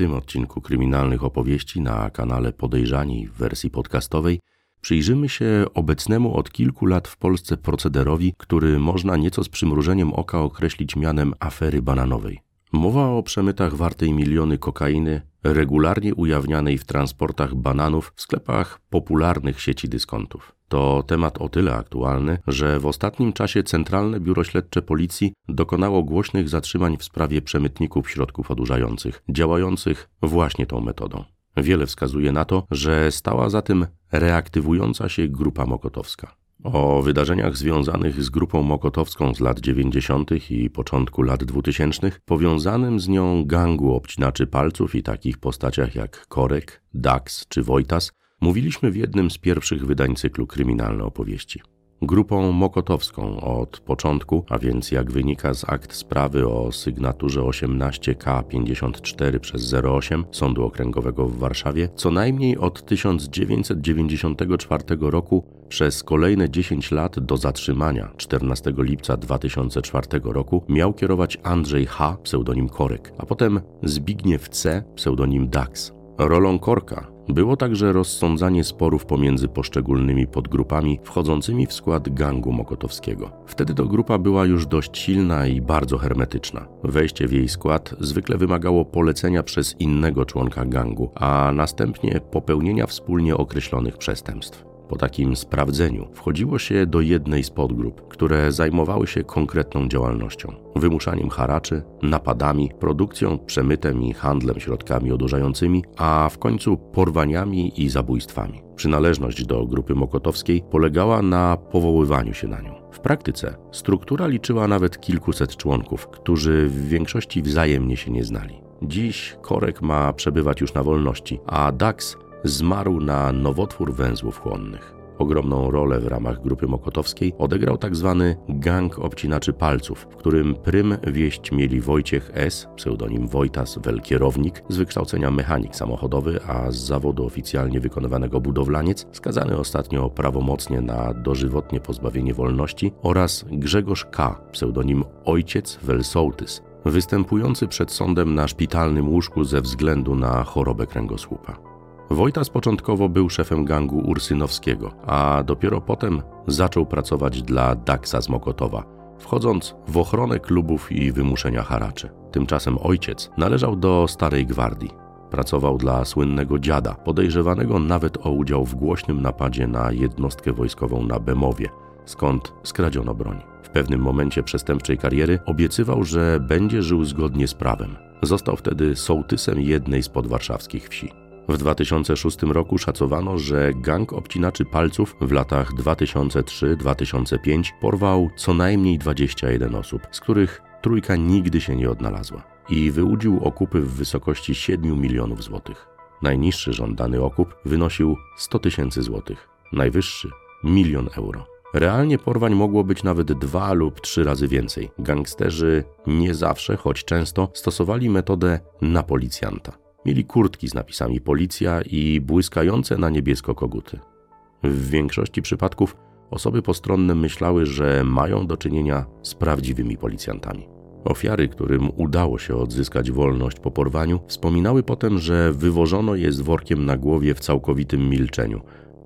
tym odcinku kryminalnych opowieści na kanale Podejrzani w wersji podcastowej przyjrzymy się obecnemu od kilku lat w Polsce procederowi, który można nieco z przymrużeniem oka określić mianem afery bananowej. Mowa o przemytach wartej miliony kokainy, regularnie ujawnianej w transportach bananów w sklepach popularnych sieci dyskontów. To temat o tyle aktualny, że w ostatnim czasie Centralne Biuro Śledcze Policji dokonało głośnych zatrzymań w sprawie przemytników środków odurzających, działających właśnie tą metodą. Wiele wskazuje na to, że stała za tym reaktywująca się grupa mokotowska. O wydarzeniach związanych z grupą mokotowską z lat 90. i początku lat 2000, powiązanym z nią gangu obcinaczy palców i takich postaciach jak Korek, Dax czy Wojtas, mówiliśmy w jednym z pierwszych wydań cyklu Kryminalne opowieści grupą mokotowską od początku, a więc jak wynika z akt sprawy o sygnaturze 18K54 przez 08 Sądu Okręgowego w Warszawie, co najmniej od 1994 roku przez kolejne 10 lat do zatrzymania 14 lipca 2004 roku miał kierować Andrzej H., pseudonim Korek, a potem Zbigniew C., pseudonim Dax. Rolą Korka było także rozsądzanie sporów pomiędzy poszczególnymi podgrupami wchodzącymi w skład gangu mokotowskiego. Wtedy to grupa była już dość silna i bardzo hermetyczna. Wejście w jej skład zwykle wymagało polecenia przez innego członka gangu, a następnie popełnienia wspólnie określonych przestępstw. Po takim sprawdzeniu wchodziło się do jednej z podgrup, które zajmowały się konkretną działalnością wymuszaniem haraczy, napadami, produkcją, przemytem i handlem środkami odurzającymi, a w końcu porwaniami i zabójstwami. Przynależność do grupy mokotowskiej polegała na powoływaniu się na nią. W praktyce struktura liczyła nawet kilkuset członków, którzy w większości wzajemnie się nie znali. Dziś Korek ma przebywać już na wolności, a Dax zmarł na nowotwór węzłów chłonnych. Ogromną rolę w ramach grupy mokotowskiej odegrał tzw. Tak gang obcinaczy palców, w którym prym wieść mieli Wojciech S., pseudonim Wojtas Wel kierownik, z wykształcenia mechanik samochodowy, a z zawodu oficjalnie wykonywanego budowlaniec, skazany ostatnio prawomocnie na dożywotnie pozbawienie wolności oraz Grzegorz K., pseudonim Ojciec Wel Sołtys, występujący przed sądem na szpitalnym łóżku ze względu na chorobę kręgosłupa. Wojtas początkowo był szefem gangu Ursynowskiego, a dopiero potem zaczął pracować dla Daxa z Mokotowa, wchodząc w ochronę klubów i wymuszenia haraczy. Tymczasem ojciec należał do Starej Gwardii. Pracował dla słynnego dziada, podejrzewanego nawet o udział w głośnym napadzie na jednostkę wojskową na Bemowie, skąd skradziono broń. W pewnym momencie przestępczej kariery obiecywał, że będzie żył zgodnie z prawem. Został wtedy sołtysem jednej z podwarszawskich wsi. W 2006 roku szacowano, że gang obcinaczy palców w latach 2003-2005 porwał co najmniej 21 osób, z których trójka nigdy się nie odnalazła i wyłudził okupy w wysokości 7 milionów złotych. Najniższy żądany okup wynosił 100 tysięcy złotych, najwyższy milion euro. Realnie porwań mogło być nawet dwa lub trzy razy więcej. Gangsterzy nie zawsze, choć często, stosowali metodę na policjanta. Mieli kurtki z napisami policja i błyskające na niebiesko koguty. W większości przypadków osoby postronne myślały, że mają do czynienia z prawdziwymi policjantami. Ofiary, którym udało się odzyskać wolność po porwaniu, wspominały potem, że wywożono je z workiem na głowie w całkowitym milczeniu.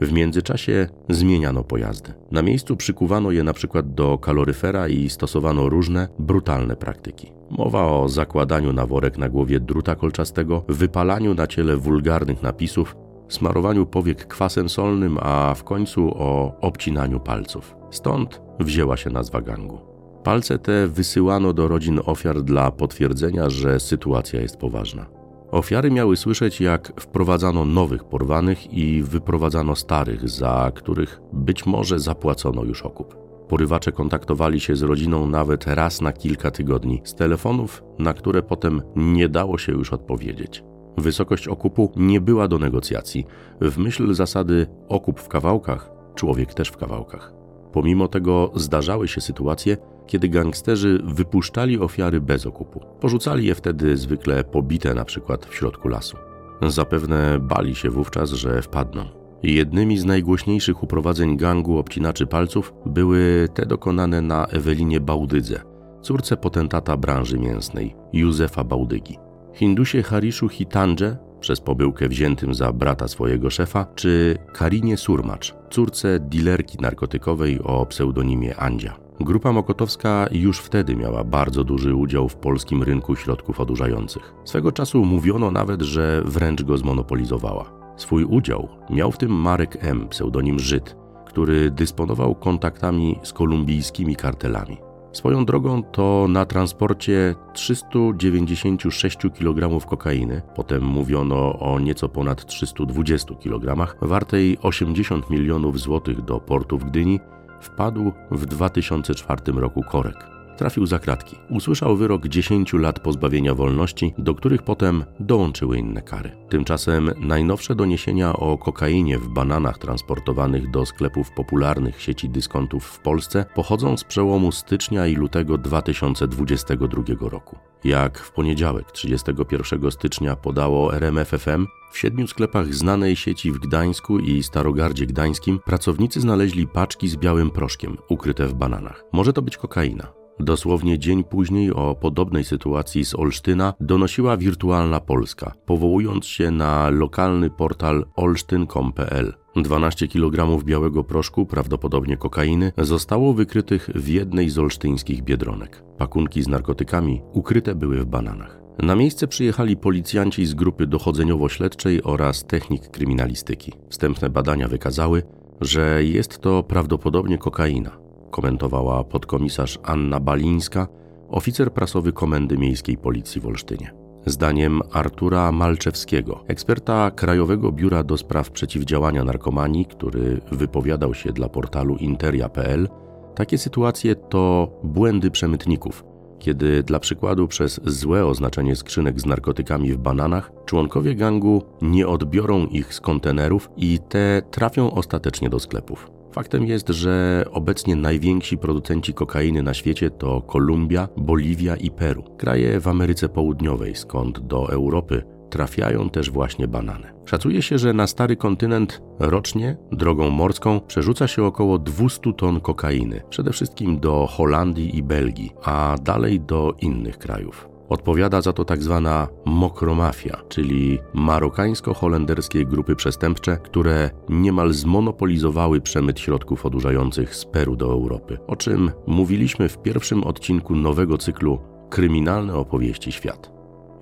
W międzyczasie zmieniano pojazdy. Na miejscu przykuwano je na przykład do kaloryfera i stosowano różne brutalne praktyki. Mowa o zakładaniu na worek na głowie druta kolczastego, wypalaniu na ciele wulgarnych napisów, smarowaniu powiek kwasem solnym, a w końcu o obcinaniu palców. Stąd wzięła się nazwa gangu. Palce te wysyłano do rodzin ofiar dla potwierdzenia, że sytuacja jest poważna. Ofiary miały słyszeć, jak wprowadzano nowych porwanych i wyprowadzano starych, za których być może zapłacono już okup. Porywacze kontaktowali się z rodziną nawet raz na kilka tygodni z telefonów, na które potem nie dało się już odpowiedzieć. Wysokość okupu nie była do negocjacji. W myśl zasady okup w kawałkach, człowiek też w kawałkach. Pomimo tego zdarzały się sytuacje, kiedy gangsterzy wypuszczali ofiary bez okupu. Porzucali je wtedy zwykle pobite na przykład w środku lasu. Zapewne bali się wówczas, że wpadną. Jednymi z najgłośniejszych uprowadzeń gangu obcinaczy palców były te dokonane na Ewelinie Bałdydze, córce potentata branży mięsnej, Józefa Bałdygi. Hindusie Harishu Hitandże, przez pobyłkę wziętym za brata swojego szefa, czy Karinie Surmacz, córce dilerki narkotykowej o pseudonimie Andzia. Grupa Mokotowska już wtedy miała bardzo duży udział w polskim rynku środków odurzających. Swego czasu mówiono nawet, że wręcz go zmonopolizowała. Swój udział miał w tym Marek M., pseudonim Żyd, który dysponował kontaktami z kolumbijskimi kartelami. Swoją drogą to na transporcie 396 kg kokainy, potem mówiono o nieco ponad 320 kg, wartej 80 milionów złotych do portu w Gdyni, wpadł w 2004 roku korek trafił za kratki. Usłyszał wyrok 10 lat pozbawienia wolności, do których potem dołączyły inne kary. Tymczasem najnowsze doniesienia o kokainie w bananach transportowanych do sklepów popularnych sieci dyskontów w Polsce pochodzą z przełomu stycznia i lutego 2022 roku. Jak w poniedziałek 31 stycznia podało RMFFM, w siedmiu sklepach znanej sieci w Gdańsku i Starogardzie Gdańskim pracownicy znaleźli paczki z białym proszkiem ukryte w bananach. Może to być kokaina. Dosłownie dzień później o podobnej sytuacji z Olsztyna donosiła Wirtualna Polska, powołując się na lokalny portal olsztyn.com.pl. 12 kg białego proszku, prawdopodobnie kokainy, zostało wykrytych w jednej z olsztyńskich biedronek. Pakunki z narkotykami ukryte były w bananach. Na miejsce przyjechali policjanci z grupy dochodzeniowo-śledczej oraz technik kryminalistyki. Wstępne badania wykazały, że jest to prawdopodobnie kokaina komentowała podkomisarz Anna Balińska, oficer prasowy Komendy Miejskiej Policji w Olsztynie. Zdaniem Artura Malczewskiego, eksperta Krajowego Biura do Spraw Przeciwdziałania Narkomanii, który wypowiadał się dla portalu interia.pl, takie sytuacje to błędy przemytników, kiedy dla przykładu przez złe oznaczenie skrzynek z narkotykami w bananach członkowie gangu nie odbiorą ich z kontenerów i te trafią ostatecznie do sklepów. Faktem jest, że obecnie najwięksi producenci kokainy na świecie to Kolumbia, Boliwia i Peru, kraje w Ameryce Południowej, skąd do Europy trafiają też właśnie banany. Szacuje się, że na stary kontynent rocznie drogą morską przerzuca się około 200 ton kokainy, przede wszystkim do Holandii i Belgii, a dalej do innych krajów. Odpowiada za to tak zwana mokromafia, czyli marokańsko-holenderskie grupy przestępcze, które niemal zmonopolizowały przemyt środków odurzających z Peru do Europy, o czym mówiliśmy w pierwszym odcinku nowego cyklu Kryminalne opowieści świat.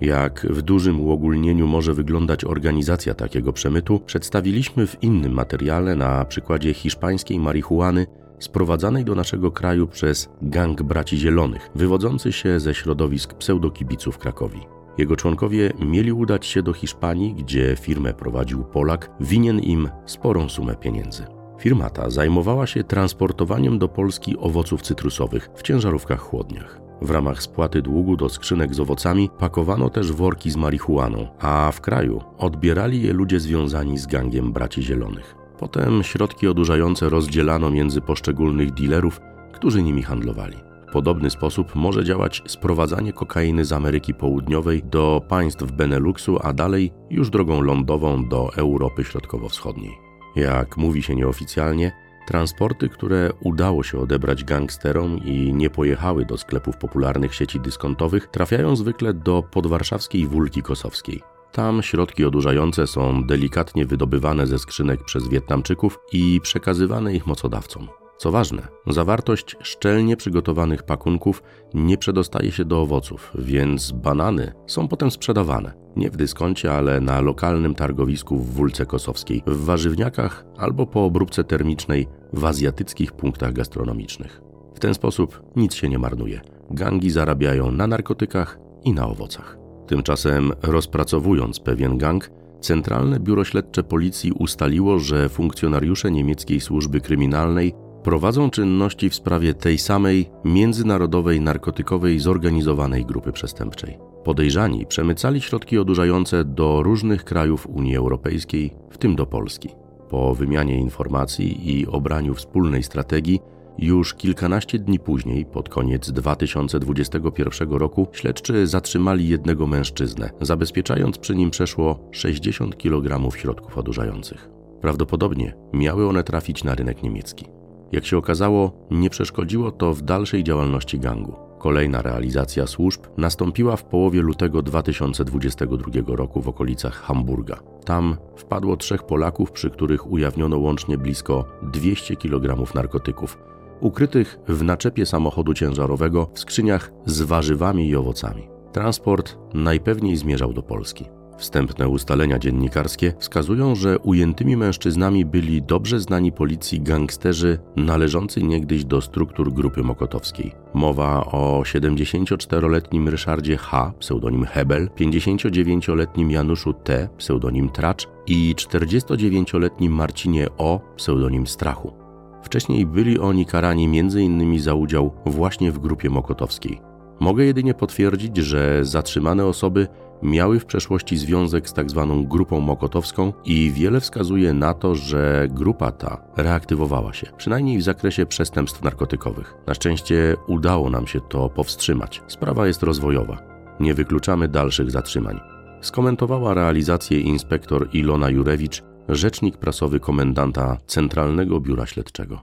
Jak w dużym uogólnieniu może wyglądać organizacja takiego przemytu, przedstawiliśmy w innym materiale na przykładzie hiszpańskiej marihuany sprowadzanej do naszego kraju przez gang braci zielonych, wywodzący się ze środowisk pseudokibiców Krakowi. Jego członkowie mieli udać się do Hiszpanii, gdzie firmę prowadził Polak, winien im sporą sumę pieniędzy. Firma ta zajmowała się transportowaniem do Polski owoców cytrusowych w ciężarówkach chłodniach. W ramach spłaty długu do skrzynek z owocami pakowano też worki z marihuaną, a w kraju odbierali je ludzie związani z gangiem braci zielonych. Potem środki odurzające rozdzielano między poszczególnych dealerów, którzy nimi handlowali. W podobny sposób może działać sprowadzanie kokainy z Ameryki Południowej do państw Beneluxu, a dalej już drogą lądową do Europy Środkowo-Wschodniej. Jak mówi się nieoficjalnie, transporty, które udało się odebrać gangsterom i nie pojechały do sklepów popularnych sieci dyskontowych, trafiają zwykle do podwarszawskiej Wólki Kosowskiej. Tam środki odurzające są delikatnie wydobywane ze skrzynek przez Wietnamczyków i przekazywane ich mocodawcom. Co ważne, zawartość szczelnie przygotowanych pakunków nie przedostaje się do owoców, więc banany są potem sprzedawane. Nie w dyskoncie, ale na lokalnym targowisku w Wólce Kosowskiej, w warzywniakach albo po obróbce termicznej w azjatyckich punktach gastronomicznych. W ten sposób nic się nie marnuje. Gangi zarabiają na narkotykach i na owocach. Tymczasem, rozpracowując pewien gang, Centralne Biuro Śledcze Policji ustaliło, że funkcjonariusze niemieckiej służby kryminalnej prowadzą czynności w sprawie tej samej międzynarodowej narkotykowej zorganizowanej grupy przestępczej. Podejrzani przemycali środki odurzające do różnych krajów Unii Europejskiej, w tym do Polski. Po wymianie informacji i obraniu wspólnej strategii, już kilkanaście dni później, pod koniec 2021 roku, śledczy zatrzymali jednego mężczyznę, zabezpieczając przy nim przeszło 60 kg środków odurzających. Prawdopodobnie miały one trafić na rynek niemiecki. Jak się okazało, nie przeszkodziło to w dalszej działalności gangu. Kolejna realizacja służb nastąpiła w połowie lutego 2022 roku w okolicach Hamburga. Tam wpadło trzech Polaków, przy których ujawniono łącznie blisko 200 kg narkotyków, ukrytych w naczepie samochodu ciężarowego w skrzyniach z warzywami i owocami. Transport najpewniej zmierzał do Polski. Wstępne ustalenia dziennikarskie wskazują, że ujętymi mężczyznami byli dobrze znani policji gangsterzy należący niegdyś do struktur grupy mokotowskiej. Mowa o 74-letnim Ryszardzie H., pseudonim Hebel, 59-letnim Januszu T., pseudonim Tracz i 49-letnim Marcinie O., pseudonim Strachu. Wcześniej byli oni karani m.in. za udział właśnie w grupie mokotowskiej. Mogę jedynie potwierdzić, że zatrzymane osoby miały w przeszłości związek z tzw. Tak grupą mokotowską i wiele wskazuje na to, że grupa ta reaktywowała się, przynajmniej w zakresie przestępstw narkotykowych. Na szczęście udało nam się to powstrzymać. Sprawa jest rozwojowa. Nie wykluczamy dalszych zatrzymań. Skomentowała realizację inspektor Ilona Jurewicz, rzecznik prasowy komendanta Centralnego Biura Śledczego.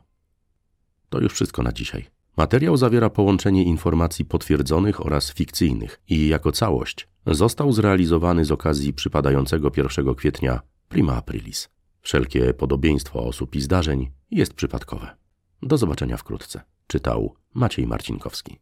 To już wszystko na dzisiaj. Materiał zawiera połączenie informacji potwierdzonych oraz fikcyjnych i jako całość został zrealizowany z okazji przypadającego 1 kwietnia Prima Aprilis. Wszelkie podobieństwo osób i zdarzeń jest przypadkowe. Do zobaczenia wkrótce. Czytał Maciej Marcinkowski.